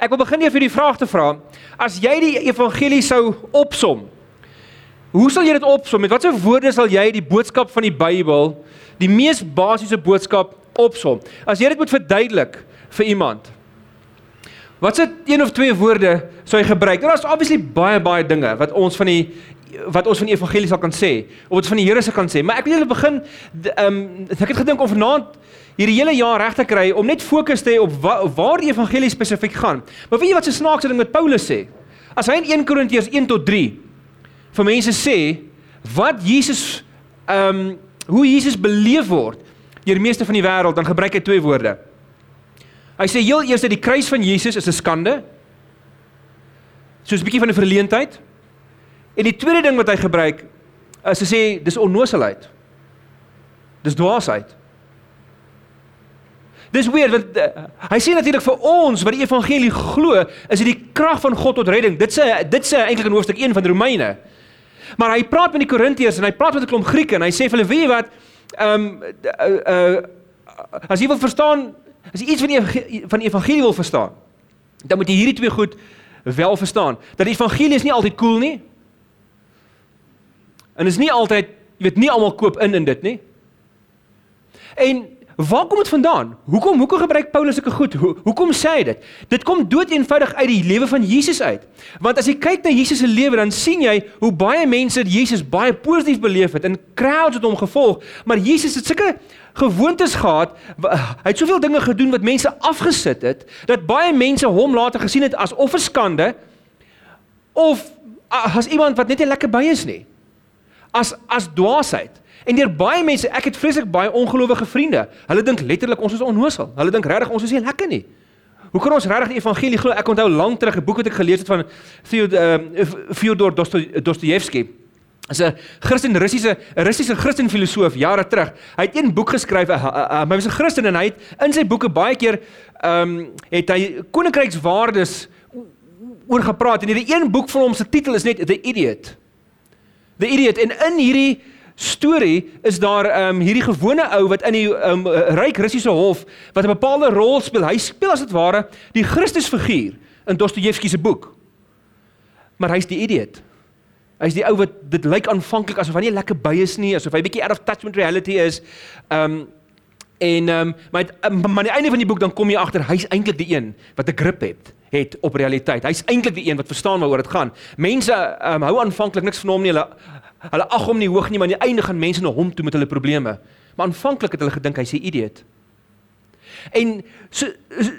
ek wil begin hier vir die vraag te vra. As jy die evangelie sou opsom, hoe sal jy dit opsom? Met watter woorde sal jy die boodskap van die Bybel, die mees basiese boodskap opsom? As jy dit moet verduidelik vir iemand, Wat se een of twee woorde sou jy gebruik? Nou daar's obviously baie baie dinge wat ons van die wat ons van die evangelie sal kan sê of wat van die Here se kan sê. Maar ek wil julle begin ehm um, ek het gedink om vanaand hierdie hele jaar reg te kry om net fokus te hê op wa, waar die evangelie spesifiek gaan. Maar weet jy wat se snaakse ding met Paulus sê? As hy in 1 Korintiërs 1 tot 3 vir mense sê wat Jesus ehm um, hoe Jesus beleef word deur die meeste van die wêreld, dan gebruik hy twee woorde. Hy sê heel eers dat die kruis van Jesus is 'n skande. Soos 'n bietjie van 'n verleentheid. En die tweede ding wat hy gebruik is hy sê dis onnoosheid. Dis dwaasheid. Dis weird want uh, hy sê natuurlik vir ons wat die evangelie glo, is dit die krag van God tot redding. Dit sê dit sê eintlik in hoofstuk 1 van Romeine. Maar hy praat met die Korintiërs en hy praat met 'n klomp Grieke en hy sê vir hulle weet jy wat ehm um, uh, uh, as jy wil verstaan As jy iets van die van die evangelie wil verstaan, dan moet jy hierdie twee goed wel verstaan. Dat die evangelie is nie altyd cool nie. En is nie altyd, jy weet, nie almal koop in in dit nie. En Waar kom dit vandaan? Hoekom hoekom gebruik Paulus sulke goed? Ho, hoekom sê hy dit? Dit kom dood eenvoudig uit die lewe van Jesus uit. Want as jy kyk na Jesus se lewe, dan sien jy hoe baie mense Jesus baie positief beleef het en crowds het hom gevolg, maar Jesus het sulke gewoontes gehad. Hy het soveel dinge gedoen wat mense afgesit het dat baie mense hom later gesien het as of 'n skande of as iemand wat net nie lekker by is nie. As as dwaasheid. En deur baie mense, ek het vreeslik baie ongelowige vriende. Hulle dink letterlik ons is onnoosel. Hulle dink regtig ons is nie lekker nie. Hoe kan ons regtig die evangelie glo? Ek onthou lank terug 'n boek wat ek gelees het van Fyodor uh, Dostojewski. As 'n Christen Russiese 'n Russiese Christen filosoof jare terug. Hy het een boek geskryf. Uh, uh, uh, hy was 'n Christen en hy het in sy boeke baie keer ehm um, het hy koninkrykswaardes oor gepraat. En hierdie een boek van hom se titel is net The Idiot. The Idiot en in hierdie storie is daar ehm um, hierdie gewone ou wat in die ehm um, ryk Russiese hof wat 'n bepaalde rol speel. Hy speel as dit ware die Christusfiguur in Dostojewski se boek. Maar hy's die idiot. Hy's die ou wat dit lyk aanvanklik asof hy nie lekker by is nie, asof hy bietjie out of touch with reality is. Ehm um, en ehm um, maar um, maar aan die einde van die boek dan kom jy agter hy's eintlik die een wat 'n grip het het op realiteit. Hy's eintlik die een wat verstaan waaroor dit gaan. Mense um, hou aanvanklik niks van hom nie. Hulle Hulle ag hom nie hoog nie, maar aan die einde gaan mense na hom toe met hulle probleme. Maar aanvanklik het hulle gedink hy's 'n idiot. En so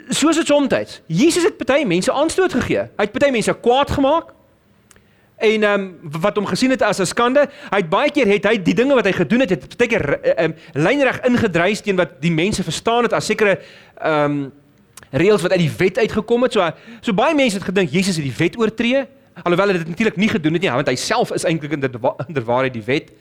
soos dit soms, Jesus het baie mense aanstoot gegee. Hy het baie mense kwaad gemaak. En ehm um, wat hom gesien het as 'n skande, hy het baie keer het hy die dinge wat hy gedoen het, het baie keer ehm um, lynreg ingedryf teen wat die mense verstaan het as sekere ehm um, reëls wat uit die wet uitgekom het. So so baie mense het gedink Jesus het die wet oortree. Alhoewel hy dit natuurlik nie gedoen het nie, want hy self is eintlik in der waarheid die wet.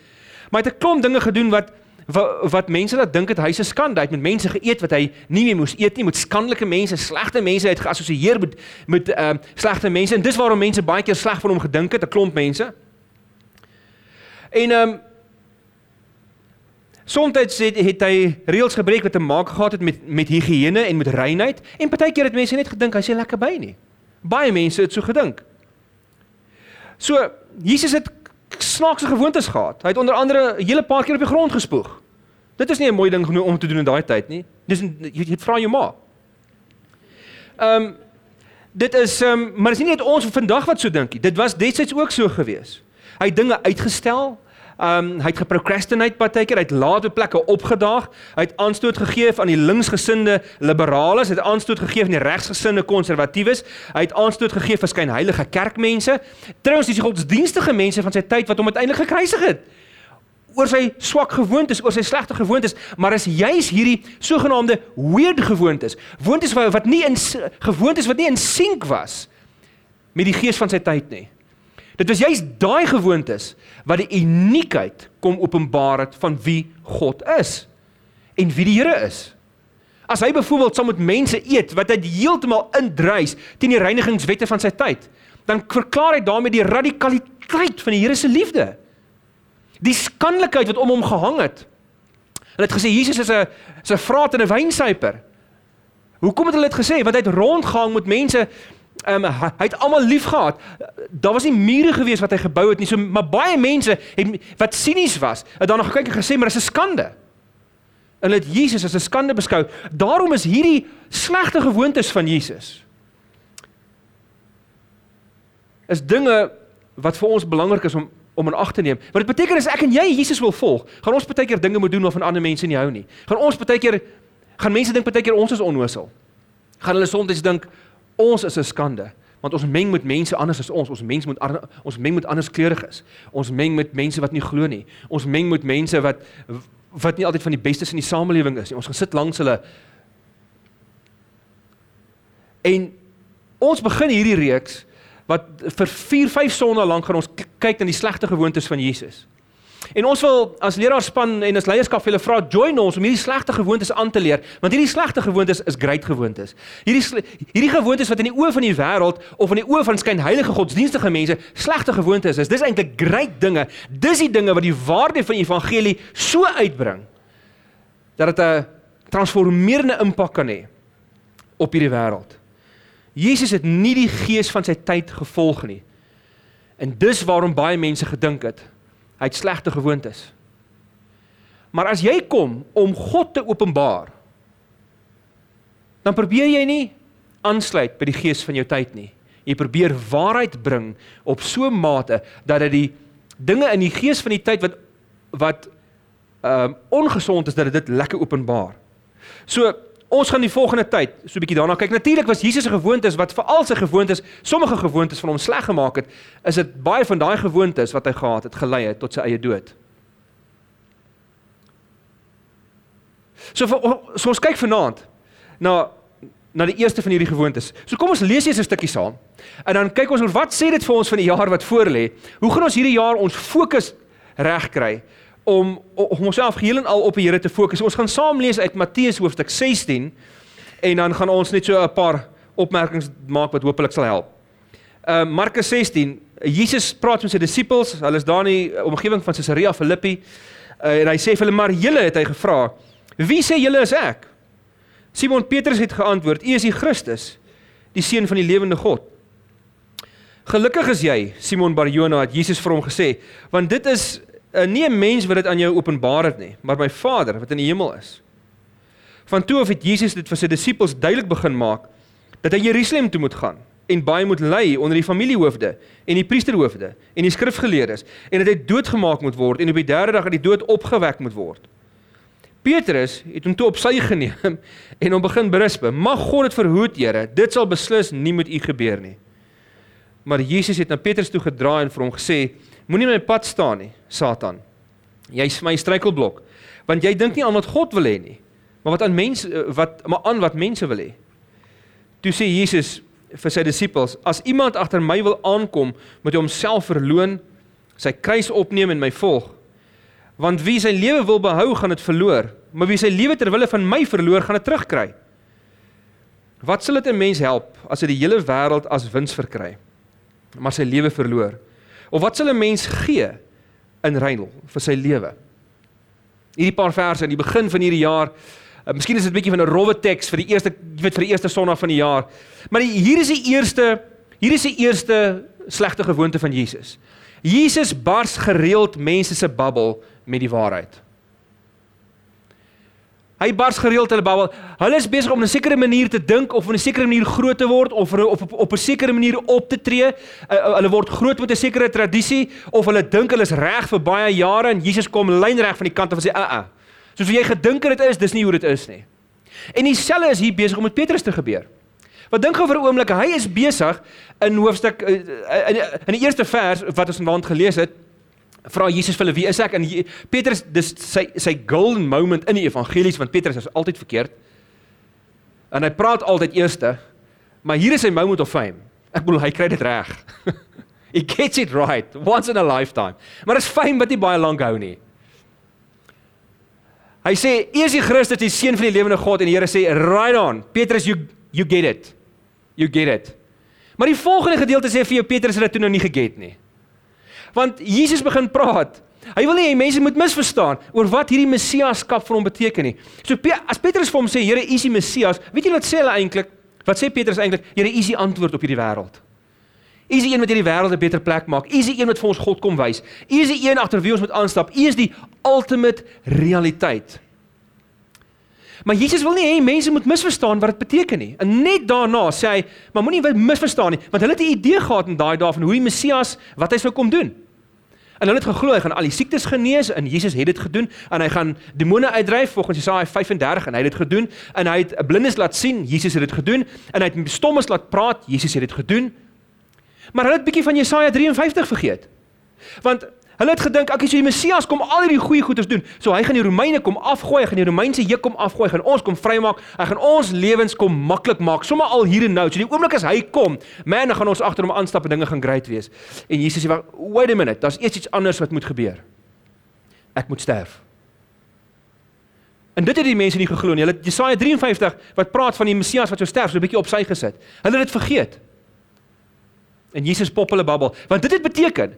Maar hy het 'n klomp dinge gedoen wat wat, wat mense laat dink het hy's 'n skande. Hy het met mense geëet wat hy nie meer moes eet nie, met skandelike mense, slegte mense uit geassosieer met met ehm uh, slegte mense en dis waarom mense baie keer sleg van hom gedink het, 'n klomp mense. En ehm um, Soms het, het hy reëls gebreek wat te maak gehad het met met higiëne en met reinheid en partykeer het mense net gedink hy's lekker by nie. Baie mense het so gedink. So Jesus het snaakse gewoontes gehad. Hy het onder andere 'n hele paar keer op die grond gespoeg. Dit is nie 'n mooi ding om te doen in daai tyd nie. Dis jy het vra jou ma. Ehm um, dit is ehm um, maar is nie net ons vandag wat so dink nie. Dit was destyds ook so gewees. Hy dinge uitgestel. Ehm um, hy het geprocrastinate partykeer, hy het laat op plekke opgedaag. Hy het aanstoot gegee aan die linksgesinde liberales, hy het aanstoot gegee aan die regsgesinde konservatiewes. Hy het aanstoot gegee vir skyn heilige kerkmense. Trouens dis die godsdienstige mense van sy tyd wat hom uiteindelik gekruisig het oor sy swak gewoontes, oor sy slegte gewoontes, maar is juis hierdie sogenaamde weird gewoontes, gewoontes wat nie in gewoontes wat nie in sink was met die gees van sy tyd nie. Dit was juist daai gewoontes wat die uniekheid kom openbaar het van wie God is en wie die Here is. As hy byvoorbeeld saam met mense eet wat hy heeltemal indruis teen die reinigingswette van sy tyd, dan verklaar hy daarmee die radikaliteit van die Here se liefde. Die skandelikheid wat om hom gehang het. Hulle het gesê Jesus is 'n is 'n vraat en 'n wynsuiper. Hoekom het hulle dit gesê? Want hy het rondgegaan met mense Um, hy, hy het almal liefgehad. Daar was nie mure gewees wat hy gebou het nie. So maar baie mense het wat sinies was, het daarna gekyk en gesê maar dis 'n skande. En het Jesus as 'n skande beskou. Daarom is hierdie slegte gewoontes van Jesus. Is dinge wat vir ons belangrik is om om in ag te neem. Wat dit beteken is ek en jy Jesus wil volg. Gaan ons baie keer dinge moet doen waarvan ander mense nie hou nie. Gaan ons baie keer gaan mense dink baie keer ons is onnosel. Gaan hulle soms dink ons is 'n skande want ons meng met mense anders as ons. Ons mens moet ons meng met anders kleurig is. Ons meng met mense wat nie glo nie. Ons meng met mense wat wat nie altyd van die bestes in die samelewing is nie. Ons gaan sit langs hulle. En ons begin hierdie reeks wat vir 4, 5 sonnae lank gaan ons kyk na die slegte gewoontes van Jesus. En ons wil as leraarspan en as leierskap vir hulle vra join ons om hierdie slegte gewoontes aan te leer, want hierdie slegte gewoontes is great gewoontes. Hierdie hierdie gewoontes wat in die oë van die wêreld of in die oë van skynheilige godsdienstige mense slegte gewoontes is, dis eintlik great dinge. Dis die dinge wat die waarde van die evangelie so uitbring dat dit 'n transformerende impak kan hê op hierdie wêreld. Jesus het nie die gees van sy tyd gevolg nie. En dis waarom baie mense gedink het Hy het slegte gewoontes. Maar as jy kom om God te openbaar, dan probeer jy nie aansluit by die gees van jou tyd nie. Jy probeer waarheid bring op so 'n mate dat dit die dinge in die gees van die tyd wat wat ehm um, ongesond is dat dit lekker openbaar. So Ons gaan die volgende tyd so 'n bietjie daarna kyk. Natuurlik was Jesus se gewoontes wat vir al sy gewoontes, sommige gewoontes van hom sleg gemaak het, is dit baie van daai gewoontes wat hy gehad het gelei het tot sy eie dood. So vir, so ons kyk vanaand na na die eerste van hierdie gewoontes. So kom ons lees eers 'n stukkie saam. En dan kyk ons oor wat sê dit vir ons van die jaar wat voorlê. Hoe gaan ons hierdie jaar ons fokus regkry om om onsself geheel en al op die Here te fokus. Ons gaan saam lees uit Matteus hoofstuk 16 en dan gaan ons net so 'n paar opmerkings maak wat hopelik sal help. Uh Markus 16, Jesus praat met sy disippels. Hulle is daar in die omgewing van Caesarea Philippi. Uh, en hy sê vir hulle maar julle het hy gevra, "Wie sê julle is ek?" Simon Petrus het geantwoord, "U is die Christus, die seun van die lewende God." Gelukkig is jy, Simon Barjona, het Jesus vir hom gesê, want dit is uh, nie 'n mens wat dit aan jou openbaar het nie, maar my Vader wat in die hemel is. Van toe af het Jesus dit vir sy disippels duidelik begin maak dat hy Jerusalem toe moet gaan en baie moet ly onder die familiehoofde en die priesterhoofde en die skrifgeleerdes en dat hy doodgemaak moet word en op die derde dag uit die dood opgewek moet word. Petrus het hom toe op sy geneem en hom begin berisp. Mag God dit verhoed, Here. Dit sal beslis nie met u gebeur nie. Maar Jesus het na Petrus toe gedraai en vir hom gesê: Moenie my pad staan nie, Satan. Jy's my struikelblok, want jy dink nie aan wat God wil hê nie, maar wat aan mense wat maar aan wat mense wil hê. Toe sê Jesus vir sy disippels: As iemand agter my wil aankom, moet hy homself verloon, sy kruis opneem en my volg. Want wie sy lewe wil behou, gaan dit verloor, maar wie sy lewe ter wille van my verloor, gaan dit terugkry. Wat sal dit 'n mens help as hy die hele wêreld as wins verkry, maar sy lewe verloor? Of wat sal 'n mens gee in ruil vir sy lewe? Hierdie paar verse aan die begin van hierdie jaar, uh, miskien is dit 'n bietjie van 'n rowwe teks vir die eerste weet vir die eerste Sondag van die jaar. Maar die, hier is die eerste hier is die eerste slegte gewoonte van Jesus. Jesus bars gereeld mense se babbel met die waarheid. Hy bars gereeld hulle babbel. Hulle is besig om 'n sekere manier te dink of op 'n sekere manier groot te word of op op, 'n sekere manier op te tree. Uh, uh, hulle word groot met 'n sekere tradisie of hulle dink hulle is reg vir baie jare en Jesus kom lynreg van die kant af en sê, "Uh uh." Soos jy gedink het dit is, dis nie hoe dit is nie. En dieselfde is hier besig om met Petrus te gebeur. Wat dink gou vir 'n oomblik, hy is besig in hoofstuk uh, in, in die eerste vers wat ons vanaand gelees het, vra Jesus vir hulle wie is ek en Petrus dis sy sy golden moment in die evangelies want Petrus is altyd verkeerd. En hy praat altyd eerste. Maar hier is sy moment of fame. Ek bedoel hy kry dit reg. he gets it right once in a lifetime. Maar dis fame wat nie baie lank hou nie. Hy sê, "U is die Christus, die seun van die lewende God." En die Here sê, "Right on. Petrus, you you get it. You get it." Maar die volgende gedeelte sê vir jou Petrus het dit toe nou nie geget nie. Want Jesus begin praat Hy wil nie hê mense moet misverstaan oor wat hierdie messiaskap vir hom beteken nie. So as Petrus vir hom sê, Here, U is die Messias, weet jy wat sê hulle eintlik? Wat sê Petrus eintlik? Here, U is die antwoord op hierdie wêreld. U is die een wat hierdie wêreld 'n beter plek maak. U is die een wat vir ons God kom wys. U is die een agter wie ons moet aanstap. U is die ultimate realiteit. Maar Jesus wil nie hê mense moet misverstaan wat dit beteken nie. En net daarna sê hy, maar moenie misverstaan nie, want hulle het 'n idee gehad in daai dae van hoe die Messias wat hy sou kom doen. En hulle het geglo hy gaan al die siektes genees en Jesus het dit gedoen en hy gaan demone uitdryf volgens Jesaja 35 en hy het dit gedoen en hy het 'n blindes laat sien, Jesus het dit gedoen en hy het stommes laat praat, Jesus het dit gedoen. Maar hulle het bietjie van Jesaja 53 vergeet. Want Hulle het gedink ek is die Messias kom al hierdie goeie goeders doen. So hy gaan die Romeine kom afgooi, hy gaan die Romeinse juk kom afgooi, gaan ons kom vrymaak. Hy gaan ons lewens kom maklik maak. Sommige al hier en nou. So die oomblik as hy kom, man, dan gaan ons agter hom aanstap en dinge gaan great wees. En Jesus sê, "Wait a minute, daar's eers iets anders wat moet gebeur. Ek moet sterf." En dit het die mense nie geglo nie. Hulle Jesaja 53 wat praat van die Messias wat sou sterf, so 'n bietjie op sy gesit. Hulle het dit vergeet. En Jesus pop hulle babbel, want dit het beteken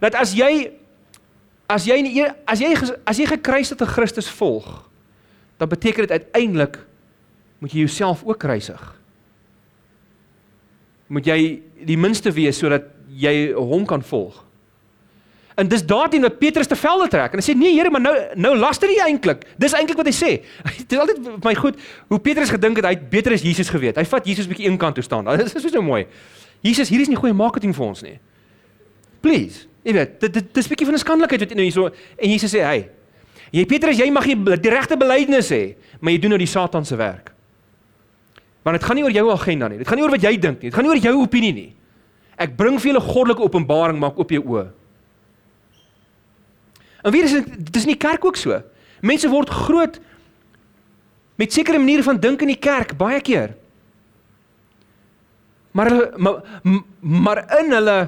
dat as jy As jy nie as jy as jy gekruisigde Christus volg, dan beteken dit uiteindelik moet jy jouself ook kruisig. Moet jy die minste wees sodat jy hom kan volg. En dis daarin wat Petrus te velde trek. En hy sê nee Here, maar nou nou laster jy eintlik. Dis eintlik wat hy sê. Dit is altyd my goed hoe Petrus gedink het hy het beter as Jesus geweet. Hy vat Jesus bietjie eenkant toe staan. Dit is so mooi. Jesus, hier is nie goeie marketing vir ons nie. Please. Jy weet, dit dit dis 'n bietjie van 'n skandelikheid wat jy nou hierso en Jesus sê, "Hey, jy Petrus, jy mag die regte belydenis hê, maar jy doen nou die Satan se werk." Want dit gaan nie oor jou agenda nie. Dit gaan nie oor wat jy dink nie. Dit gaan nie oor jou opinie nie. Ek bring vir julle goddelike openbaring, maak oop jou oë. En weer is dit dis in die kerk ook so. Mense word groot met sekere maniere van dink in die kerk baie keer. Maar hulle maar, maar in hulle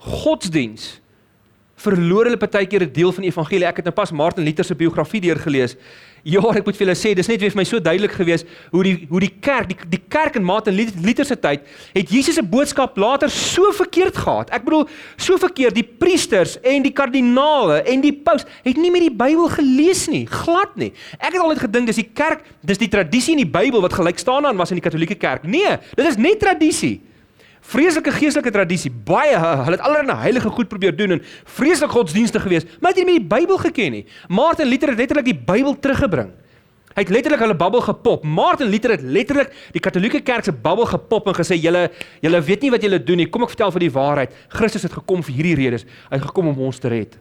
godsdiens verloor hulle partykeer 'n deel van die evangelie. Ek het nou pas Martin Luther se biografie deurgelees. Ja, ek moet vir julle sê, dis net weer vir my so duidelik gewees hoe die hoe die kerk, die die kerk in Martin Luther se tyd, het Jesus se boodskap later so verkeerd gehad. Ek bedoel, so verkeerd, die priesters en die kardinale en die paus het nie meer die Bybel gelees nie, glad nie. Ek het altyd gedink dis die kerk, dis die tradisie in die Bybel wat gelyk staan aan was in die Katolieke kerk. Nee, dit is net tradisie. Vreeslike geestelike tradisie. Baie hulle het allerlei heilige goed probeer doen en vreeslik godsdienstig gewees, maar het nie die Bybel geken nie. Martin Luther het letterlik die Bybel teruggebring. Hy het letterlik hulle babbel gepop. Martin Luther het letterlik die Katolieke Kerk se babbel gepop en gesê julle julle weet nie wat julle doen nie. Kom ek vertel vir die waarheid. Christus het gekom vir hierdie redes. Hy het gekom om ons te red.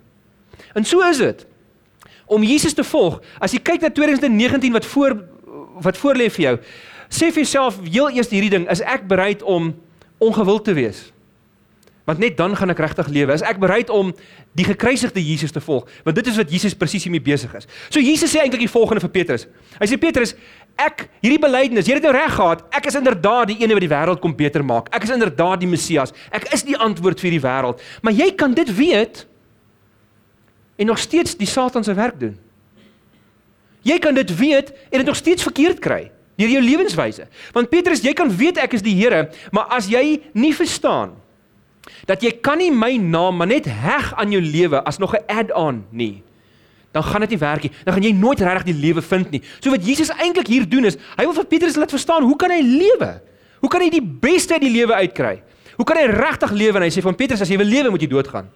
En so is dit. Om Jesus te volg, as jy kyk na 2019 wat voor wat voorlê vir jou, sê vir jouself heel eers hierdie ding, is ek bereid om ongewild te wees. Want net dan gaan ek regtig lewe. As ek bereid om die gekruisigde Jesus te volg, want dit is wat Jesus presies hiermee besig is. So Jesus sê eintlik die volgende vir Petrus. Hy sê Petrus, ek hierdie belydenis, jy het nou reg gehad. Ek is inderdaad die een wat die wêreld kom beter maak. Ek is inderdaad die Messias. Ek is die antwoord vir die wêreld. Maar jy kan dit weet en nog steeds die Satan se werk doen. Jy kan dit weet en dit nog steeds verkeerd kry deur jou lewenswyse. Want Petrus, jy kan weet ek is die Here, maar as jy nie verstaan dat jy kan nie my naam maar net heg aan jou lewe as nog 'n add-on nie, dan gaan dit nie werk nie. Dan gaan jy nooit regtig die lewe vind nie. So wat Jesus eintlik hier doen is, hy wil vir Petrus laat verstaan hoe kan hy lewe? Hoe kan hy die beste uit die lewe uitkry? Hoe kan hy regtig lewe? En hy sê van Petrus, as jy wil lewe, moet jy doodgaan.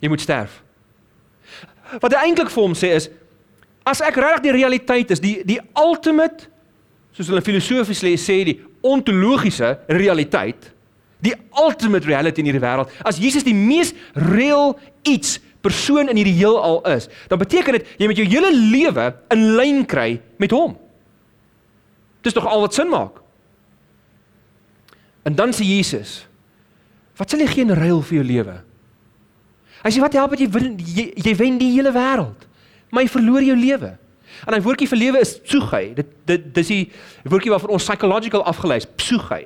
Jy moet sterf. Wat hy eintlik vir hom sê is as ek regtig die realiteit is, die die ultimate soos hulle filosofies sê die ontologiese realiteit, die ultimate reality in hierdie wêreld. As Jesus die mees reël iets persoon in hierdie heelal is, dan beteken dit jy met jou hele lewe in lyn kry met hom. Dis tog al wat sin maak. En dan sê Jesus, wat sal jy gee in ruil vir jou lewe? Hy sê wat help dit jy jy, jy wen die hele wêreld, maar jy verloor jou lewe? En hy woordjie vir lewe is psugai. Dit dit dis die woordjie waarvan ons psychological afgelei is, psugai.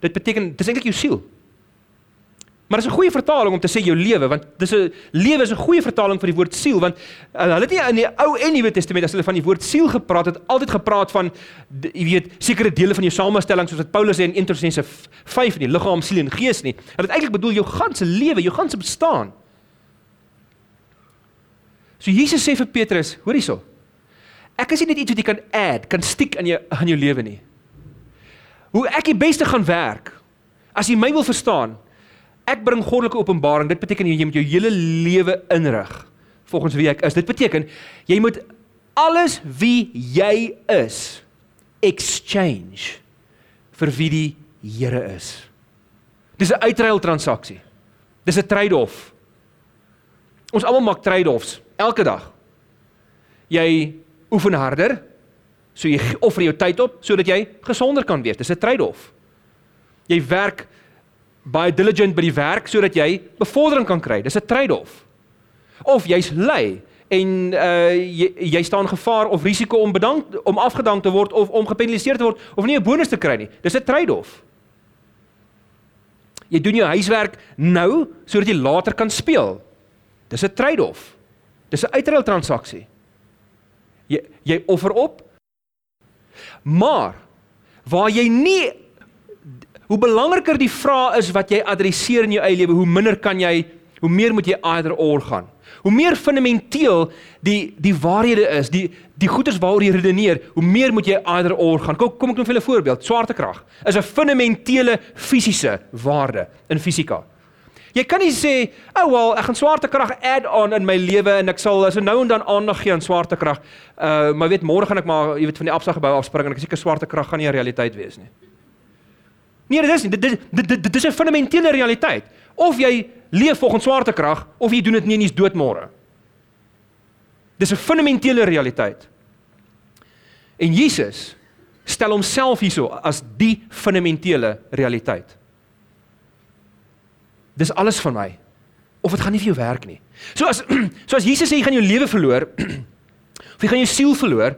Dit beteken dis eintlik jou siel. Maar dis 'n goeie vertaling om te sê jou lewe want dis 'n lewe is 'n goeie vertaling vir die woord siel want uh, hulle het nie in die Ou en Nuwe Testament as hulle van die woord siel gepraat het, altyd gepraat van jy weet sekere dele van jou samestelling soos wat Paulus sê in 1 Tessalonisense 5 in die liggaam, siel en gees nie. Hulle het eintlik bedoel jou ganse lewe, jou ganse bestaan. So Jesus sê vir Petrus, hoor hierso. Ek is nie net iets wat jy kan add, kan stiek in jou aan jou lewe nie. Hoe ek die beste gaan werk as jy my wil verstaan. Ek bring goddelike openbaring. Dit beteken jy moet jou hele lewe inrig volgens wie ek is. Dit beteken jy moet alles wie jy is exchange vir wie die Here is. Dis 'n uitruil transaksie. Dis 'n trade-off. Ons almal maak trade-offs elke dag. Jy oefen harder, so jy offer jou tyd op sodat jy gesonder kan wees. Dis 'n trade-off. Jy werk baie diligent by die werk sodat jy bevordering kan kry. Dis 'n trade-off. Of jy's lui en uh jy, jy staan gevaar of risiko om bedank om afgedank te word of om gepenaliseer te word of nie 'n bonus te kry nie. Dis 'n trade-off. Jy doen jou huiswerk nou sodat jy later kan speel. Dis 'n trade-off. Dis 'n uitruil transaksie. Jy jy offer op. Maar waar jy nie hoe belangriker die vraag is wat jy adresseer in jou eie lewe, hoe minder kan jy, hoe meer moet jy either or gaan. Hoe meer fundamenteel die die waarhede is, die die goeders waaroor jy redeneer, hoe meer moet jy either or gaan. Kom kom ek noem vir julle 'n voorbeeld. Swaartekrag is 'n fundamentele fisiese waarde in fisika. Jy kan nie sê, "Ou oh, wel, ek gaan swaartekrag add on in my lewe en ek sal so nou en dan aandag gee aan swaartekrag. Uh maar weet môre gaan ek maar, jy weet van die Absa gebou afspring en ek seker swaartekrag gaan nie 'n realiteit wees nie." Nee, dit is nie. Dit dit dit, dit is 'n fundamentele realiteit. Of jy leef volgens swaartekrag of jy doen dit nie en jy's dood môre. Dis 'n fundamentele realiteit. En Jesus stel homself hierso as die fundamentele realiteit. Dis alles van my. Of dit gaan nie vir jou werk nie. So as so as Jesus sê jy gaan jou lewe verloor, of jy gaan jou siel verloor,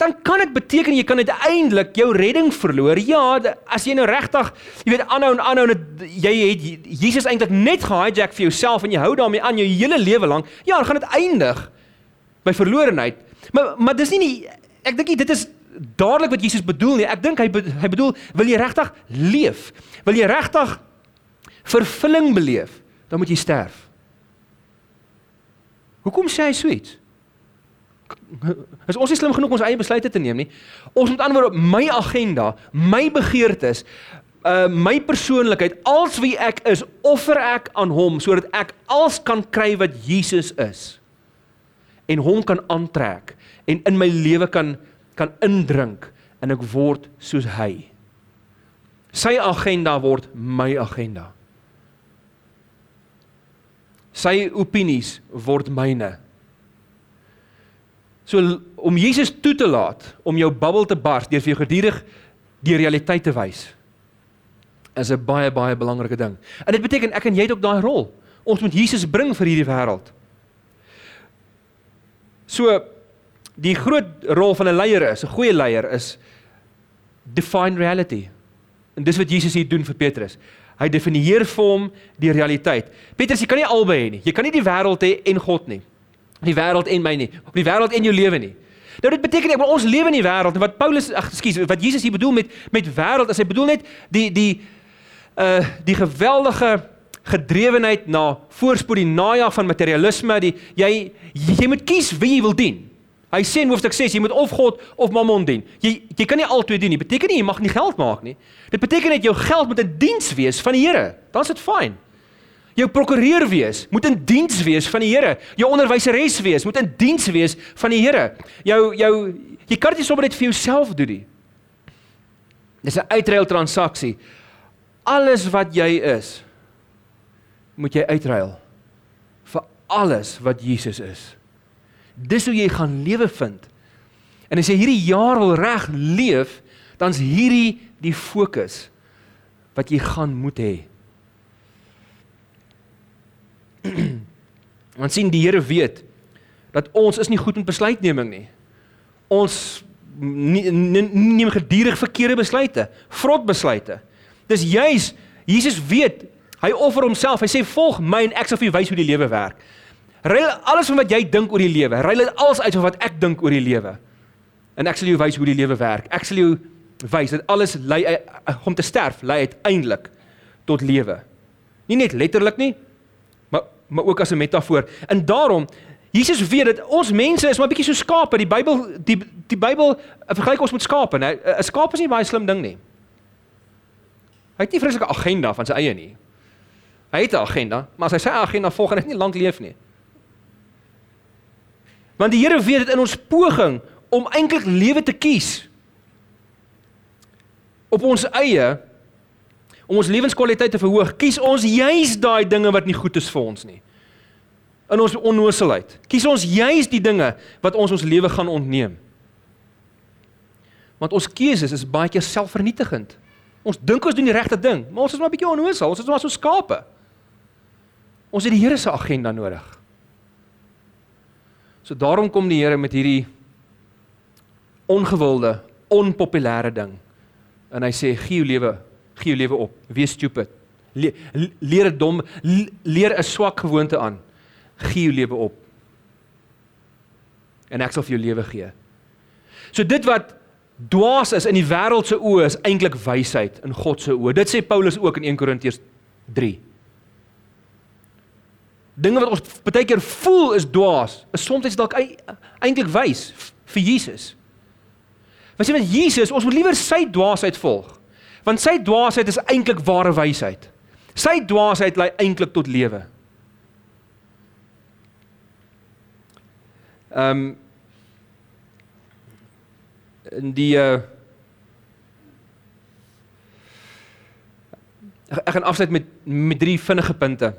dan kan dit beteken jy kan uiteindelik jou redding verloor. Ja, as jy nou regtig, jy weet aanhou en aanhou en jy het Jesus eintlik net gehijack vir jouself en jy hou daarmee aan jou hele lewe lank, ja, dan gaan dit eindig by verlorenheid. Maar maar dis nie nie ek dink dit is dadelik wat Jesus bedoel nie. Ek dink hy hy bedoel wil jy regtig leef? Wil jy regtig vervulling beleef? Dan moet jy sterf. Hoekom sê hy so iets? Is ons nie slim genoeg om ons eie besluite te neem nie? Ons moet antwoord op my agenda, my begeertes, uh my persoonlikheid, als wie ek is, offer ek aan hom sodat ek als kan kry wat Jesus is en hom kan aantrek en in my lewe kan kan indrink en ek word soos hy. Sy agenda word my agenda. Sy opinies word myne. So om Jesus toe te laat om jou bubbel te bars deur vir jou gedurig die realiteit te wys is 'n baie baie belangrike ding. En dit beteken ek en jy het ook daai rol. Ons moet Jesus bring vir hierdie wêreld. So die groot rol van 'n leier is, 'n goeie leier is define reality. En dis wat Jesus hier doen vir Petrus. Hy definieer vir hom die realiteit. Petrus, jy kan nie albei hê nie. Jy kan nie die wêreld hê en God nie die wêreld en my nie, op die wêreld en jou lewe nie. Nou dit beteken ek wil ons lewe in die wêreld en wat Paulus ag ekskuus wat Jesus hier bedoel met met wêreld as hy bedoel net die die uh die geweldige gedrewenheid na voorspoed die najag van materialisme die jy jy moet kies wie jy wil dien. Hy sê in hoofstuk 6 jy moet of God of Mammon dien. Jy jy kan nie albei dien nie. Beteken nie jy mag nie geld maak nie. Dit beteken net jou geld moet 'n diens wees van die Here. Dan is dit fyn. Jou prokureur wees, moet in diens wees van die Here. Jou onderwyseres wees, moet in diens wees van die Here. Jou jou jy kan dit nie sommer net vir jouself doen nie. Dis 'n uitruil transaksie. Alles wat jy is, moet jy uitruil vir alles wat Jesus is. Dis hoe jy gaan lewe vind. En as jy hierdie jaar wil reg leef, dan's hierdie die fokus wat jy gaan moet hê. Want sien die Here weet dat ons is nie goed met besluitneming nie. Ons neem gedurig verkeerde besluite, vrot besluite. Dis juis Jesus weet, hy offer homself. Hy sê volg my en ek sal vir jou wys hoe die lewe werk. Ruil alles van wat jy dink oor die lewe, ruil dit alles uit van wat ek dink oor die lewe. En ek sal jou wys hoe die lewe werk. Ek sal jou wys dat alles lei om te sterf lei uiteindelik tot lewe. Nie net letterlik nie, maar ook as 'n metafoor. En daarom Jesus weet dat ons mense is maar bietjie so skape. Die Bybel die die Bybel vergelyk ons met skape, né? 'n Skaap is nie baie slim ding nie. Hy het nie vreeslike agenda van sy eie nie. Hy het 'n agenda, maar as hy sy agenda volg, gaan hy nie lank leef nie. Want die Here weet dit in ons poging om eintlik lewe te kies op ons eie om ons lewenskwaliteit te verhoog, kies ons juis daai dinge wat nie goed is vir ons nie. In ons onnoosheid. Kies ons juis die dinge wat ons ons lewe gaan ontneem. Want ons keuses is baie keer selfvernietigend. Ons dink ons doen die regte ding, maar ons is maar 'n bietjie onnoosel. Ons is maar so skape. Ons het die Here se agenda nodig. So daarom kom die Here met hierdie ongewilde, onpopulêre ding. En hy sê gee jou lewe, gee jou lewe op. Wees stupid. Le leer 'n dom leer 'n swak gewoonte aan. Gee jou lewe op. En ek sal vir jou lewe gee. So dit wat dwaas is in die wêreld se oë is eintlik wysheid in God se oë. Dit sê Paulus ook in 1 Korintiërs 3. Dinge wat ons baie keer voel is dwaas, is soms dalk eintlik wys vir Jesus. Want sê met Jesus, ons moet liewer sy dwaasheid volg. Want sy dwaasheid is eintlik ware wysheid. Sy dwaasheid lei eintlik tot lewe. Ehm um, in die uh, ek gaan afsluit met met drie vinnige punte.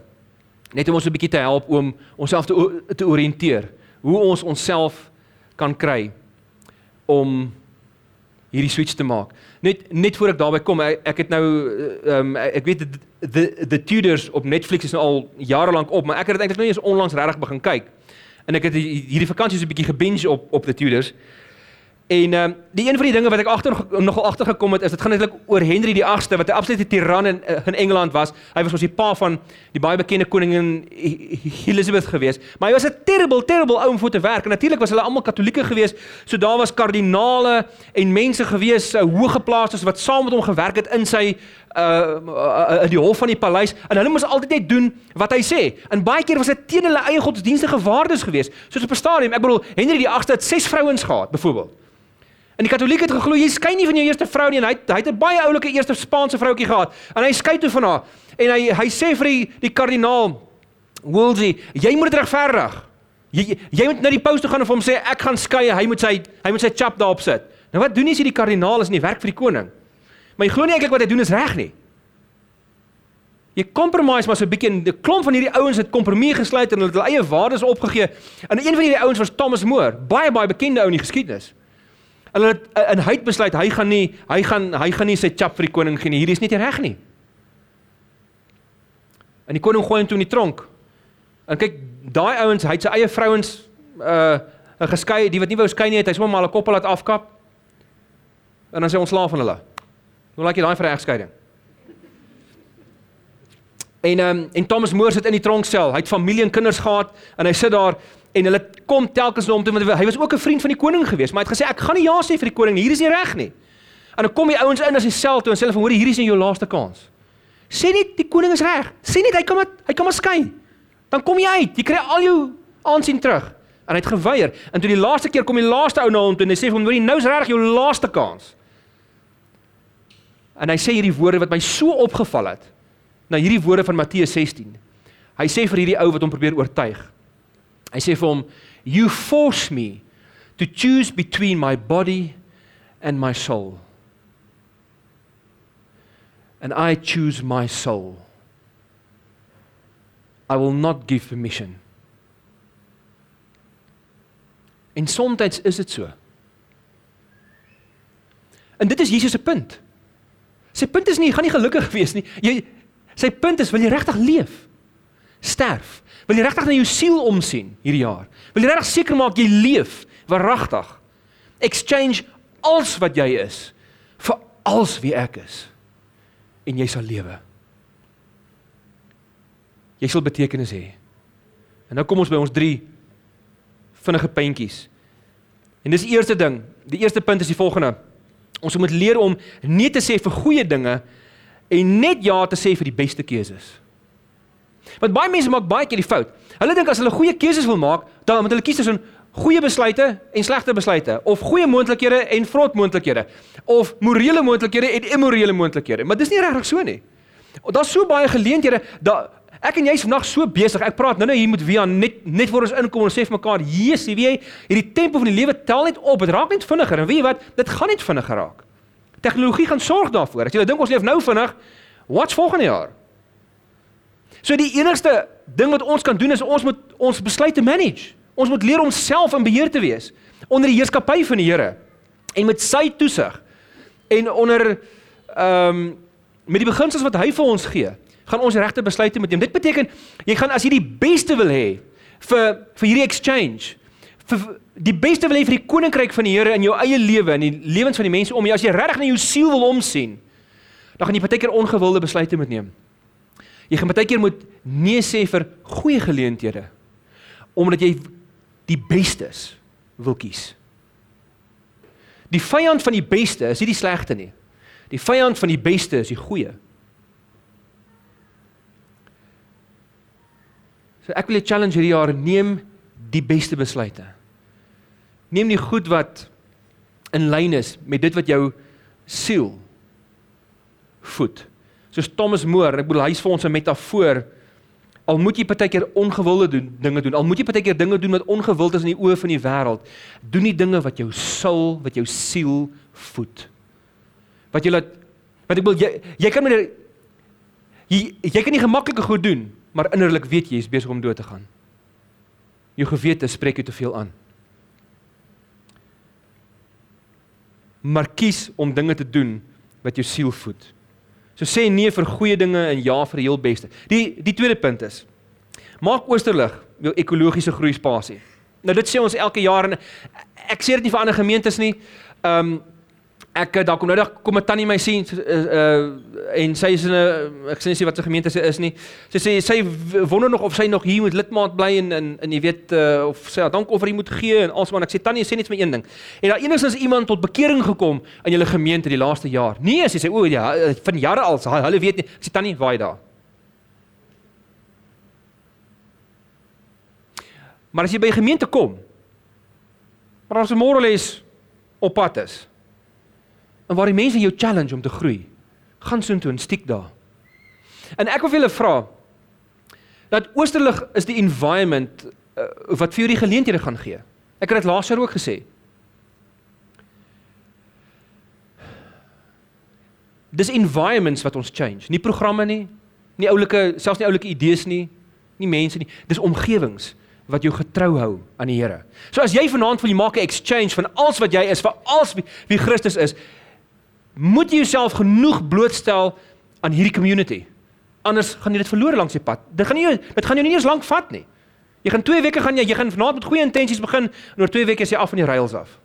Net om ons 'n bietjie te help om onsself te te orienteer hoe ons onsself kan kry om hierdie switch te maak. Net net voor ek daarby kom, ek, ek het nou ehm um, ek weet the the Tudors op Netflix is nou al jare lank op, maar ek het dit eintlik nou eens onlangs regtig begin kyk. En ek het hierdie vakansie so 'n bietjie gebinge op op the Tudors. En ehm um, die een van die dinge wat ek agter nogal agtergekom het is dit gaan eintlik oor Henry die 8ste wat 'n absolute tiran in in Engeland was. Hy was ons die pa van die baie bekende koningin Elizabeth geweest. Maar hy was 'n terrible terrible ou om voor te werk. Natuurlik was hulle almal katolieke geweest. So daar was kardinale en mense geweest, uh, hoëgeplaastes wat saam met hom gewerk het in sy uh in die hof van die paleis en hulle moes altyd net doen wat hy sê. En baie keer was dit teen hulle eie godsdienstige waardes geweest. Soos op 'n stadium, ek bedoel Henry die 8ste het 6 vrouens gehad byvoorbeeld. En die Katolieke het geglo jy skei nie van jou eerste vrou nie en hy hy het 'n baie oulike eerste Spaanse vroutjie gehad en hy skei toe van haar. En hy hy sê vir die die kardinaal Wolsey, jy moet dit regverdig. Jy jy moet na die paus toe gaan en vir hom sê ek gaan skei, hy moet sy hy moet sy chap daarop sit. Nou wat doen jy as die kardinaal is nie werk vir die koning? Maar jy glo nie eintlik wat hy doen is reg nie. Jy compromise maar so 'n bietjie en 'n klomp van hierdie ouens het kompromie gesluit en hulle het hulle eie waardes opgegee. En een van hierdie ouens was Thomas More, baie baie bekende ou in die geskiedenis. Hulle het in hy het besluit hy gaan nie hy gaan hy gaan nie sy chap vir die koning gee nie. Hierdie is nie reg nie. En die koning gooi hom toe in die tronk. En kyk, daai ouens, hy het sy eie vrouens uh geskei, die wat nie wou skei nie, het hy sommer maar 'n koppel laat afkap. En dan sê ons slaaf van hulle. Hoe lyk jy daai vir egskeiding? En ehm um, en Thomas Moore sit in die tronksel. Hy het familie en kinders gehad en hy sit daar en hulle kom telkens na hom toe want hy was ook 'n vriend van die koning gewees, maar hy het gesê ek gaan nie ja sê vir die koning, hier is nie reg nie. En dan kom die ouens in as die sel toe en sê hulle van hoor hier is nie jou laaste kans. Sê net die koning is reg. Sê net hy kan maar hy kan maar skei. Dan kom jy uit. Jy kry al jou aansien terug. En hy het geweier. En toe die laaste keer kom die laaste ou na hom toe en hy sê vir hom hoor nou is reg jou laaste kans. En hy sê hierdie woorde wat my so opgeval het. Nou hierdie woorde van Matteus 16. Hy sê vir hierdie ou wat hom probeer oortuig. Hy sê vir hom, "You force me to choose between my body and my soul. And I choose my soul. I will not give permission." En soms is dit so. En dit is Jesus se punt. Sy punt is nie jy gaan nie gelukkig wees nie. Jy sy punt is wil jy regtig leef? Sterf. Wil jy regtig na jou siel omsien hierdie jaar? Wil jy regtig seker maak jy leef waaragtig? Exchange alles wat jy is vir alles wie ek is en jy sal lewe. Jy sal betekenis hê. En nou kom ons by ons drie vinnige puntjies. En dis die eerste ding. Die eerste punt is die volgende. Ons moet leer om nee te sê vir goeie dinge en net ja te sê vir die beste keuses. Want baie mense maak baie keer die fout. Hulle dink as hulle goeie keuses wil maak, dan moet hulle kies tussen goeie besluite en slegte besluite of goeie moontlikhede en vrot moontlikhede of morele moontlikhede en immorele moontlikhede. Maar dis nie regtig so nie. Daar's so baie geleenthede dat ek en jy is vandag so besig. Ek praat nou-nou hier met Wian net net voor ons inkom en sê vir mekaar, "Jesus, weet jy, hierdie tempo van die lewe tel net op. Dit raak net vinniger." En weet jy wat? Dit gaan net vinniger raak. Tegnologie gaan sorg daarvoor. As jy dink ons leef nou vinnig, wat's volgende jaar? So die enigste ding wat ons kan doen is ons moet ons besluite manage. Ons moet leer om self in beheer te wees onder die heerskappy van die Here en met sy toesig en onder ehm um, met die beginsels wat hy vir ons gee, gaan ons regte besluite moet neem. Dit beteken jy gaan as jy die beste wil hê vir vir hierdie exchange vir die beste wil hê vir die koninkryk van die Here in jou eie lewe en die lewens van die mense om jou as jy regtig na jou siel wil omsien, dan gaan jy baie keer ongewilde besluite moet neem. Jy gaan baie keer moet nee sê vir goeie geleenthede omdat jy die bestes wil kies. Die vyand van die beste is nie die slegte nie. Die vyand van die beste is die goeie. So ek wil 'n challenge hierdie jaar neem die beste besluite. Neem die goed wat in lyn is met dit wat jou siel voed. Soos Thomas More, ek bedoel hy's vir ons 'n metafoor Al moet jy partykeer ongewilde doen dinge doen. Al moet jy partykeer dinge doen wat ongewild is in die oë van die wêreld. Doen die dinge wat jou sil, wat jou siel voed. Wat jy laat wat ek wil jy jy kan met jy jy kan nie gemaklike goed doen, maar innerlik weet jy jy's besig om dood te gaan. Jou gewete spreek jou te veel aan. Maar kies om dinge te doen wat jou siel voed. So sê nee vir goeie dinge en ja vir die heel beste. Die die tweede punt is maak Oosterlig jou ekologiese groeispasie. Nou dit sê ons elke jaar en ek sê dit nie vir ander gemeentes nie. Ehm um, ek daar kom nou dag kom 'n tannie my sien uh, en sy is in 'n ek sê nie wat sy gemeente sy is nie. Sy sê sy wonder nog of sy nog hier moet lidmaat bly en en en jy weet uh, of sy dank of hy moet gee en alsmaar ek sê tannie sê net vir een ding. En daar enigstens iemand tot bekering gekom in julle gemeente die laaste jaar. Nee, sy sê o ja, van jare al, hulle weet nie. Ek sê tannie, waai daar. Maar as jy by gemeente kom, maar 'n môre les op pad is, en waar die mense jou challenge om te groei. Gaan soontoe en stiek daar. En ek wil vir julle vra dat Oosterlig is die environment uh, wat vir jou die geleenthede gaan gee. Ek het dit laas jaar ook gesê. Dis environments wat ons change, nie programme nie, nie oulike selfs nie oulike idees nie, nie mense nie. Dis omgewings wat jou getrou hou aan die Here. So as jy vanaand wil jy maak 'n exchange van alles wat jy is vir alles wie, wie Christus is, moet jy jouself genoeg blootstel aan hierdie community. Anders gaan jy dit verloor langs die pad. Dit gaan nie dit gaan jou nie eens lank vat nie. Jy gaan 2 weke gaan jy jy gaan vanaand met goeie intensies begin en oor 2 weke is jy af van die rails af.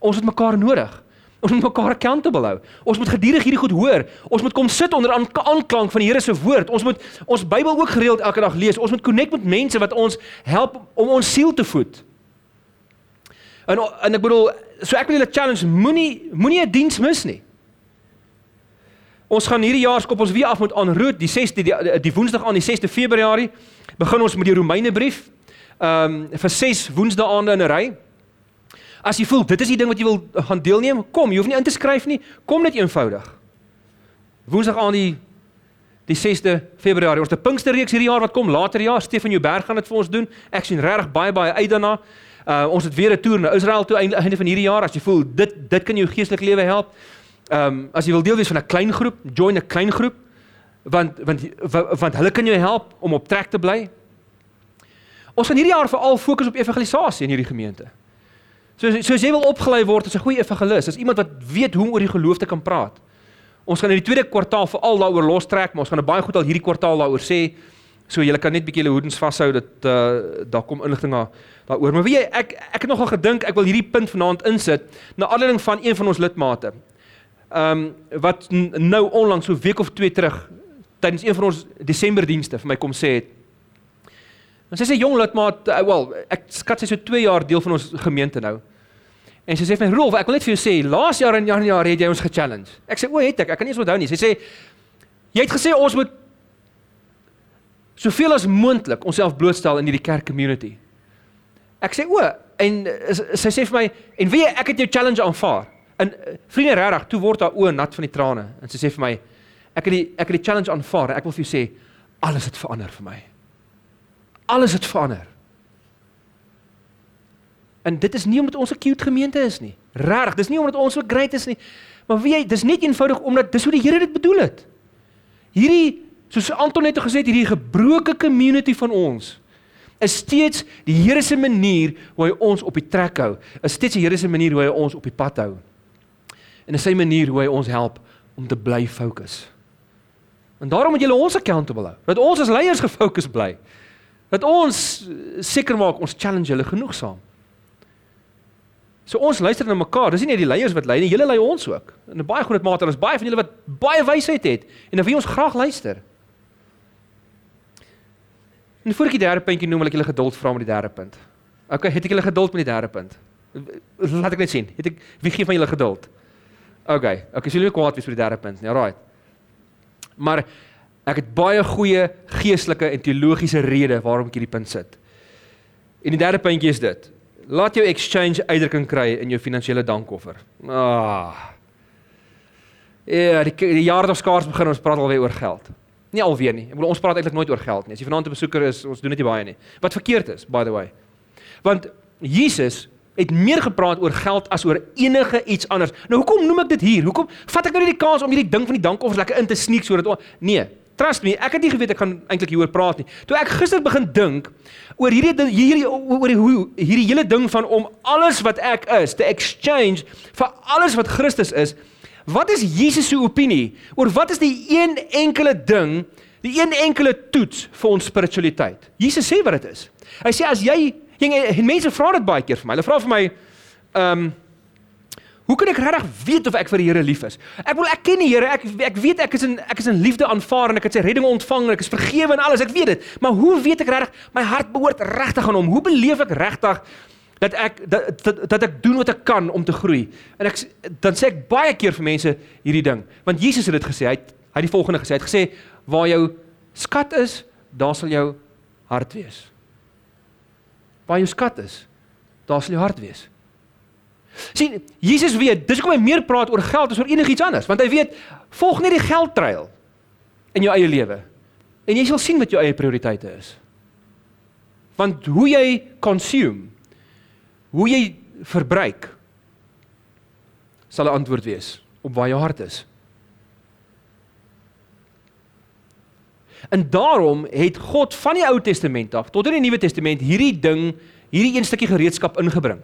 Ons het mekaar nodig. Ons moet mekaar accountable hou. Ons moet gedurig hierdie goed hoor. Ons moet kom sit onder aanklank van die Here se woord. Ons moet ons Bybel ook gereeld elke dag lees. Ons moet connect met mense wat ons help om ons siel te voed. En en ek bedoel, so ek wil julle challenge, moenie moenie 'n diens mis nie. Ons gaan hierdie jaar skop ons weer af met aanroet die 6de die, die, die Woensdag aan die 6de Februarie begin ons met die Romeinebrief. Ehm um, vir 6 Woensdaande in 'n ry. As jy voel dit is die ding wat jy wil gaan deelneem, kom, jy hoef nie in te skryf nie, kom net eenvoudig. Woensdag aan die die 6de Februarie. Ons het 'n Pinksterreeks hierdie jaar wat kom later jaar. Stefan Jouberg gaan dit vir ons doen. Ek sien regtig baie baie uit daarna. Uh ons het weer 'n toer na Israel toe einde, einde van hierdie jaar as jy voel dit dit kan jou geestelike lewe help. Ehm um, as jy wil deel wees van 'n klein groep, join 'n klein groep want want want hulle kan jou help om op trek te bly. Ons gaan hierdie jaar veral fokus op evangelisasie in hierdie gemeente. So so as jy wil opgelei word as 'n goeie evangelis, as iemand wat weet hoe om oor die geloof te kan praat. Ons gaan in die tweede kwartaal veral daaroor los trek, maar ons gaan baie goed al hierdie kwartaal daaroor sê. So julle kan net bietjie julle hoedens vashou dat uh, daar kom inligting daar daaroor. Maar weet jy, ek ek het nogal gedink ek wil hierdie punt vanaand insit na aanleiding van een van ons lidmate. Ehm um, wat nou onlangs so week of 2 terug tydens een van ons Desember dienste vir my kom sê het. En sy sê jong lidmaat, uh, wel, ek skat sy so 2 jaar deel van ons gemeente nou. En sy sê vir my Rolf, ek wil net vir jou sê, laas jaar in Januarie het jy ons ge-challenge. Ek sê o, het ek? Ek kan nie eens onthou nie. Sy sê jy het gesê ons moet soveel as moontlik onsself blootstel in hierdie kerk community. Ek sê o, en sy sê vir my en weet jy ek het jou challenge aanvaar. En vriende regtig, toe word haar oë nat van die trane en sy sê vir my ek het die ek het die challenge aanvaar en ek wil vir jou sê alles het verander vir my. Alles het verander. En dit is nie omdat ons 'n cute gemeente is nie. Regtig, dis nie omdat ons so great is nie. Maar weet jy, dis net eenvoudig omdat dis hoe die Here dit bedoel het. Hierdie soos Anton net gesê het, hierdie gebroke community van ons is steeds die Here se manier hoe hy ons op die trek hou. Is steeds die Here se manier hoe hy ons op die pad hou. En is sy manier hoe hy ons help om te bly fokus. En daarom moet julle ons accountable hou. Dat ons as leiers gefokus bly. Dat ons seker maak ons challenge hulle genoegsaam. So ons luister na mekaar. Dis nie net die leiers wat lei nie, julle lei ons ook. En 'n baie groot mate, daar's baie van julle wat baie wysheid het en dan wil ons graag luister. En voor ek die derde puntjie noem, wil ek julle geduld vra met die derde punt. OK, het ek julle geduld met die derde punt? Laat ek net sien. Het ek wie gee van julle geduld? OK, OK, sê julle kwaad wees vir die derde punt. Ja, right. Maar ek het baie goeie geestelike en teologiese redes waarom ek hierdie punt sit. En die derde puntjie is dit. Laat jou exchange uitdrukking kry in jou finansiële dankoffer. Ah. Ja, die, die jaardagskaars begin ons praat alweer oor geld. Nie alweer nie. Ek bedoel ons praat eintlik nooit oor geld nie. As jy vanaand 'n besoeker is, ons doen dit nie baie nie. Wat verkeerd is, by the way. Want Jesus het meer gepraat oor geld as oor enige iets anders. Nou hoekom noem ek dit hier? Hoekom vat ek nou nie die kans om hierdie ding van die dankoffers lekker in te sneek sodat nee, trust me, ek het nie geweet ek gaan eintlik hieroor praat nie. Toe ek gister begin dink oor hierdie hierdie oor hoe hierdie hele ding van om alles wat ek is te exchange vir alles wat Christus is, Wat is Jesus se opinie oor wat is die een enkele ding, die een enkele toets vir ons spiritualiteit? Jesus sê wat dit is. Hy sê as jy en mense vra dit baie keer vir my. Hulle vra vir my ehm um, Hoe kan ek regtig weet of ek vir die Here lief is? Ek wil ek ken die Here. Ek ek weet ek is in ek is in liefde aanvaar en ek het sy redding ontvang en ek is vergewe en alles. Ek weet dit. Maar hoe weet ek regtig my hart behoort regtig aan hom? Hoe beleef ek regtig dat ek dat, dat dat ek doen wat ek kan om te groei. En ek dan sê ek baie keer vir mense hierdie ding, want Jesus het dit gesê. Hy het hy het die volgende gesê. Hy het gesê waar jou skat is, daar sal jou hart wees. Waar jou skat is, daar sal jou hart wees. Sien, Jesus weet, dis hoekom hy meer praat oor geld as oor enigiets anders, want hy weet volg net die geldtreil in jou eie lewe. En jy sal sien wat jou eie prioriteite is. Want hoe jy consume hoe jy verbruik sal 'n antwoord wees op waar jou hart is. En daarom het God van die Ou Testament af tot in die Nuwe Testament hierdie ding, hierdie een stukkie gereedskap ingebring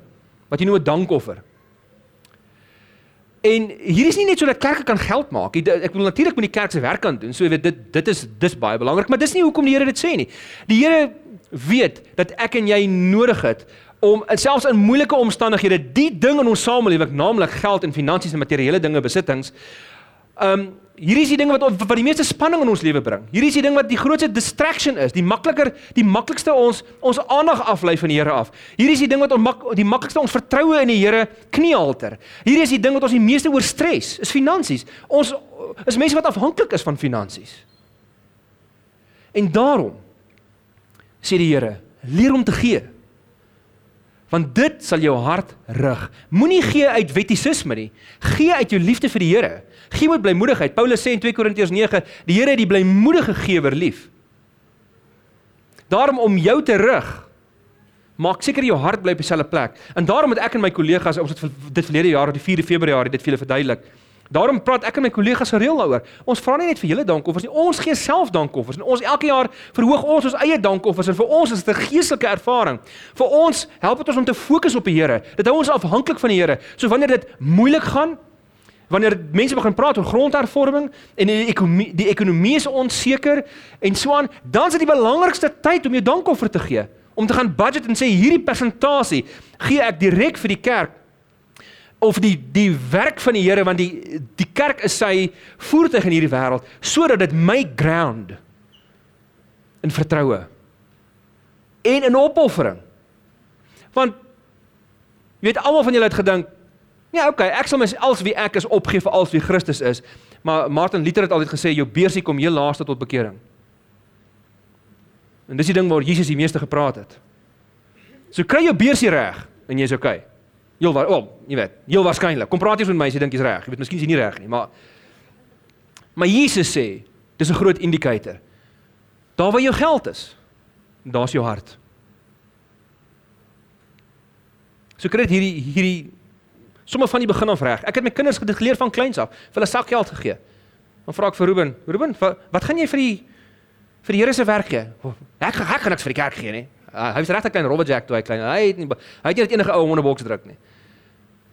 wat jy noem 'n dankoffer. En hier is nie net sodat kerke kan geld maak. Ek bedoel natuurlik moet die kerk se werk kan doen. So jy weet dit dit is dis baie belangrik, maar dis nie hoekom die Here dit sê nie. Die Here weet dat ek en jy nodig het om selfs in moeilike omstandighede die ding in ons samelewing, naamlik geld en finansies en materiële dinge, besittings, um hierdie is die ding wat wat die meeste spanning in ons lewe bring. Hierdie is die ding wat die grootste distraction is, die makliker, die maklikste ons ons aandag aflei van die Here af. Hierdie is die ding wat ons die maklikste ons vertroue in die Here kniehalter. Hierdie is die ding wat ons die meeste oor stres, is finansies. Ons is mense wat afhanklik is van finansies. En daarom sê die Here, leer om te gee want dit sal jou hart rig. Moenie gee uit wettisisme nie. Gee uit jou liefde vir die Here. Gee met blymoedigheid. Paulus sê in 2 Korintiërs 9, die Here het die blymoedige gewer lief. Daarom om jou te rig, maak seker jou hart bly op dieselfde plek. En daarom het ek en my kollegas ons het dit verlede jaar op die 4de Februarie dit vir julle verduidelik. Daarom praat ek en my kollegas gereeld daaroor. Ons vra nie net vir julle dankoffers nie, ons gee self dankoffers. En ons elke jaar verhoog ons ons eie dankoffers en vir ons is dit 'n geestelike ervaring. Vir ons help dit ons om te fokus op die Here. Dit hou ons afhanklik van die Here. So wanneer dit moeilik gaan, wanneer mense begin praat oor grondhervorming en die ekonomie, die ekonomie is onseker en so aan, dan is dit die belangrikste tyd om jou dankoffer te gee. Om te gaan budget en sê hierdie persentasie gee ek direk vir die kerk of die die werk van die Here want die die kerk is sy voertuig in hierdie wêreld sodat dit my ground in vertroue en in opoffering. Want jy weet almal van julle het gedink ja, okay, ek sal myself wie ek is opgee vir als wie Christus is. Maar Martin Luther het altyd gesê jou beursie kom heel laaste tot bekering. En dis die ding waar Jesus die meeste gepraat het. So kry jou beursie reg en jy's okay. Heel waar, oh, jy weet, heel waarskynlik. Kom praat jy met my as jy dink jy's reg. Jy weet miskien is jy nie reg nie, maar maar Jesus sê, dis 'n groot indikator. Daar waar jou geld is, daar's jou hart. So kry dit hierdie hierdie sommer van die begin af reg. Ek het my kinders geleer van kleins af, vir hulle sakgeld gegee. Dan vra ek vir Ruben, Ruben, wat gaan jy vir die vir die Here se werk gee? Ek ek gaan niks vir die kerk gee nie. Hy was regtig klein Robert Jack toe hy klein. Hy het nie hy het nie enige ou wonderboks druk nie.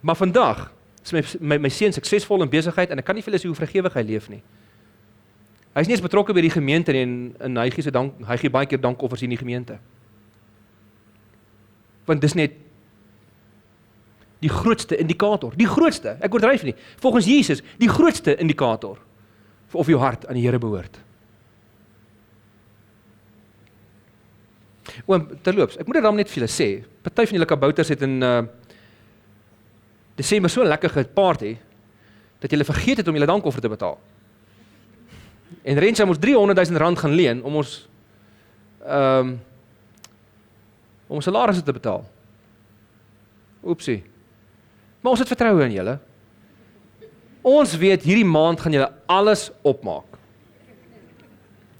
Maar vandag is my my, my seun suksesvol in besigheid en ek kan nie vir hulle sê hoe vrygewig hy leef nie. Hy's nie eens betrokke by die gemeente nie en in hy gee se dank hy gee baie keer dankoffers in die gemeente. Want dis net die grootste indikator, die grootste. Ek oordryf nie. Volgens Jesus, die grootste indikator of jou hart aan die Here behoort. Oom, terloops, ek moet dit dan net vir julle sê. Party van julle kabouters het in uh Desember so lekker geparty dat julle vergeet het om julle dankoffer te betaal. En Rensha moes 300 000 rand gaan leen om ons ehm um, om salarisse te betaal. Oepsie. Maar ons het vertroue in julle. Ons weet hierdie maand gaan julle alles opmaak.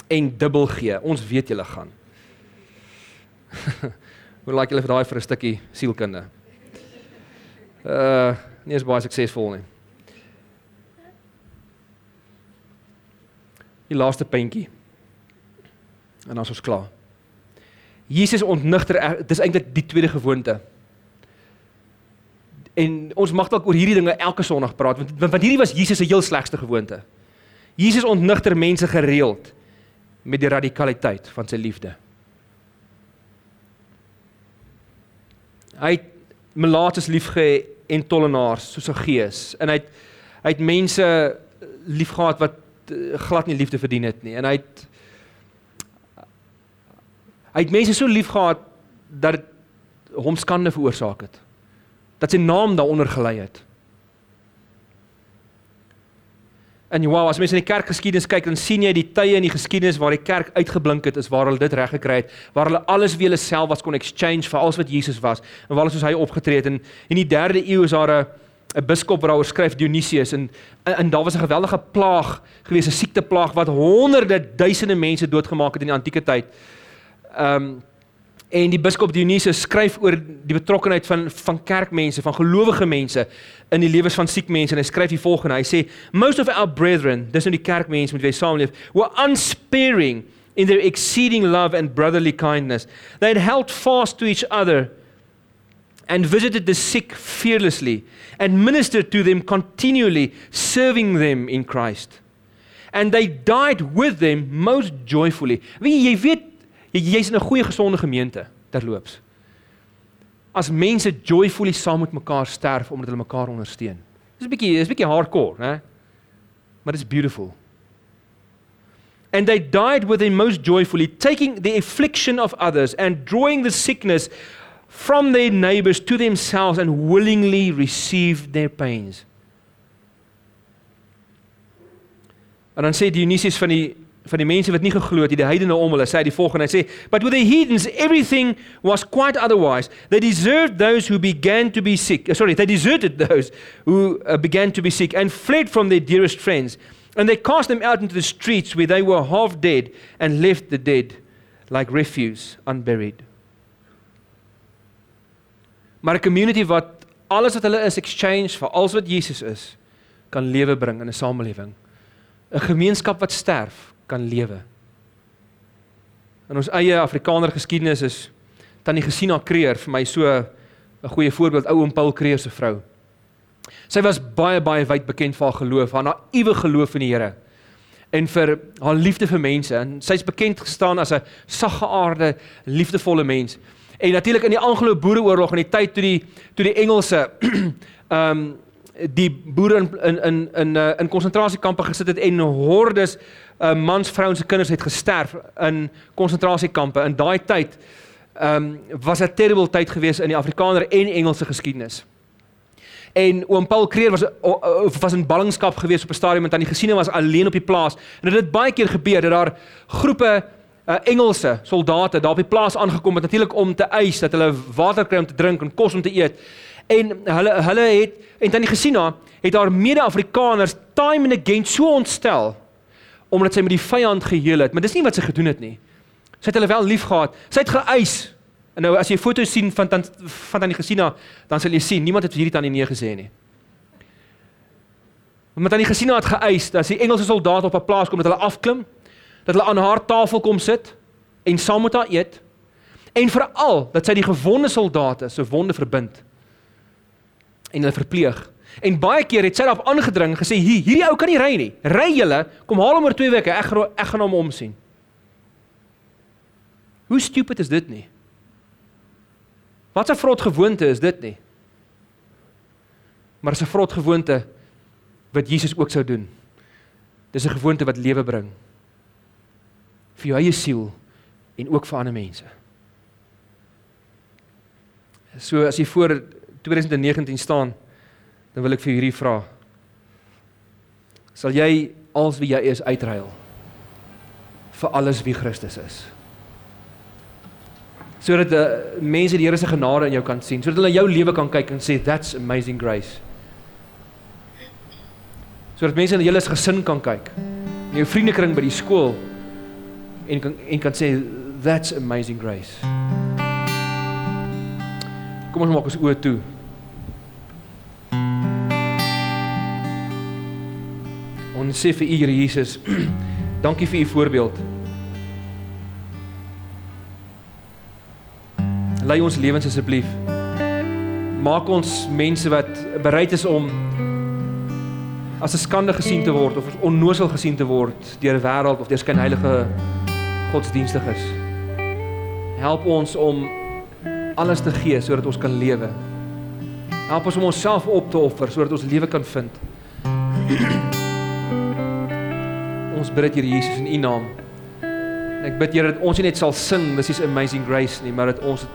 En dubbel gee. Ons weet julle gaan. Hoe lyk julle vir daai vir 'n stukkie sielkunde? Uh, nie is baie suksesvol nie. Die laaste puntjie. En dan is ons klaar. Jesus ontnigter dis eintlik die tweede gewoonte. En ons mag dalk oor hierdie dinge elke Sondag praat want want hierdie was Jesus se heel slegste gewoonte. Jesus ontnigter mense gereeld met die radikaliteit van sy liefde. Hy het melaatses liefgehê en tollenaars soos 'n gees en hy het hy het mense liefgehad wat eh, glad nie liefde verdien het nie. En hy het hy het mense so liefgehad dat hom skande veroorsaak het. Dat sy naam daaronder gelei het En wow, as mens in die kerkgeskiedenis kyk, dan sien jy die tye in die geskiedenis waar die kerk uitgeblink het, is waar hulle dit reg gekry het, waar hulle alles wie hulle self was kon exchange vir alles wat Jesus was en waar hulle soos hy opgetree het en in die 3de eeu is daar 'n 'n biskop waaroor skryf Dionysius en en daar was 'n geweldige plaag gewees, 'n siekteplaag wat honderde duisende mense doodgemaak het in die antieke tyd. Ehm um, En die biskop Dionysius skryf oor die betrokkeheid van van kerkmense, van gelowige mense in die lewens van siek mense en hy skryf die volgende. Hy sê most of our brethren, dis nou die kerkmense met wie hy saamleef, were unsparing in their exceeding love and brotherly kindness. They had held fast to each other and visited the sick fearlessly and ministered to them continually, serving them in Christ. And they died with them most joyfully. Wie jy weet Jy's in 'n goeie gesonde gemeente terloops. As mense joyfully saam met mekaar sterf omdat hulle mekaar ondersteun. Dis 'n bietjie, dis 'n bietjie hardcore, né? Maar dit is beautiful. And they died with them most joyfully, taking the affliction of others and drawing the sickness from their neighbors to themselves and willingly received their pains. En dan sê Dionysius van die van die mense wat nie geglo het nie, die heidene om hulle, sê die volgende, hy sê, "But with the heathens everything was quite otherwise. They deserved those who began to be sick. Uh, sorry, they deserted those who uh, began to be sick and fled from their dearest friends, and they cast them out into the streets where they were half dead and left the dead like refuse unburied." Maar 'n community wat alles wat hulle is exchange vir alles wat Jesus is, kan lewe bring in 'n samelewing. 'n Gemeenskap wat sterf kan lewe. In ons eie Afrikaner geskiedenis is Tannie Gesina Kreer vir my so 'n goeie voorbeeld, ou oom Paul Kreer se vrou. Sy was baie baie wyd bekend vir haar geloof, haar naïewe geloof in die Here en vir haar liefde vir mense en sy's bekend gestaan as 'n saggeaarde, liefdevolle mens. En natuurlik in die Anglo-Boereoorlog in die tyd toe die toe die Engelse ehm um, die boere in in in in uh, in konsentrasiekampe gesit het en hordes uh, mans, vrouens en kinders het gesterf in konsentrasiekampe. In daai tyd um, was 'n terrible tyd gewees in die Afrikaner en Engelse geskiedenis. En oom Paul Kreer was was in ballingskap gewees op 'n stadium en dan die gesiene was alleen op die plaas. En dit het baie keer gebeur dat daar groepe uh, Engelse soldate daar op die plaas aangekom het natuurlik om te eis dat hulle water kry om te drink en kos om te eet. En hulle hulle het en dan die Gesina het haar mede-Afrikaners time and again so ontstel omdat sy met die vyand geheel het, maar dis nie wat sy gedoen het nie. Sy het hulle wel liefgehad. Sy het geëis. En nou as jy foto's sien van van van tannie Gesina, dan sal jy sien niemand het hierdie tannie nee gesê nie. Want tannie Gesina het geëis dat die Engelse soldaat op 'n plaas kom dat hulle afklim, dat hulle aan haar tafel kom sit en saam met haar eet en veral dat sy die gewonde soldate se wonde verbind en hulle verpleeg. En baie keer het sy daarop aangedring gesê hier hierdie ou kan nie ry nie. Ry julle, kom haal hom oor 2 weke. Ek ek gaan hom omsien. Hoe stupid is dit nie? Wat 'n vrot gewoonte is dit nie? Maar dis 'n vrot gewoonte wat Jesus ook sou doen. Dis 'n gewoonte wat lewe bring vir jou eie siel en ook vir ander mense. So as jy voor 2019 staan, dan wil ek vir hierdie vra. Sal jy als wie jy is uitruil vir alles wie Christus is? Sodat die uh, mense die Here se genade in jou kan sien, sodat hulle jou lewe kan kyk en sê that's amazing grace. Sodat mense in julle gesin kan kyk, in jou vriendekring by die skool en kan en kan sê that's amazing grace. Kom ons maak ons oë toe. Ons sê vir U Here Jesus, dankie vir U voorbeeld. Lei ons lewens asseblief. Maak ons mense wat bereid is om as 'n skande gesien te word of onnosel gesien te word deur die wêreld of deur skynheilige godsdienstiges. Help ons om alles te gee sodat ons kan lewe. Help ons om onsself op te offer sodat ons lewe kan vind. ons bid dit Here Jesus in U naam. En ek bid Here dat ons nie net sal sing dis is amazing grace nie, maar dat ons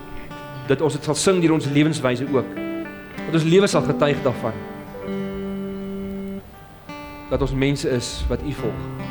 dat ons dit sal sing deur ons lewenswyse ook. Dat ons lewe sal getuig daarvan. Dat ons mense is wat U volg.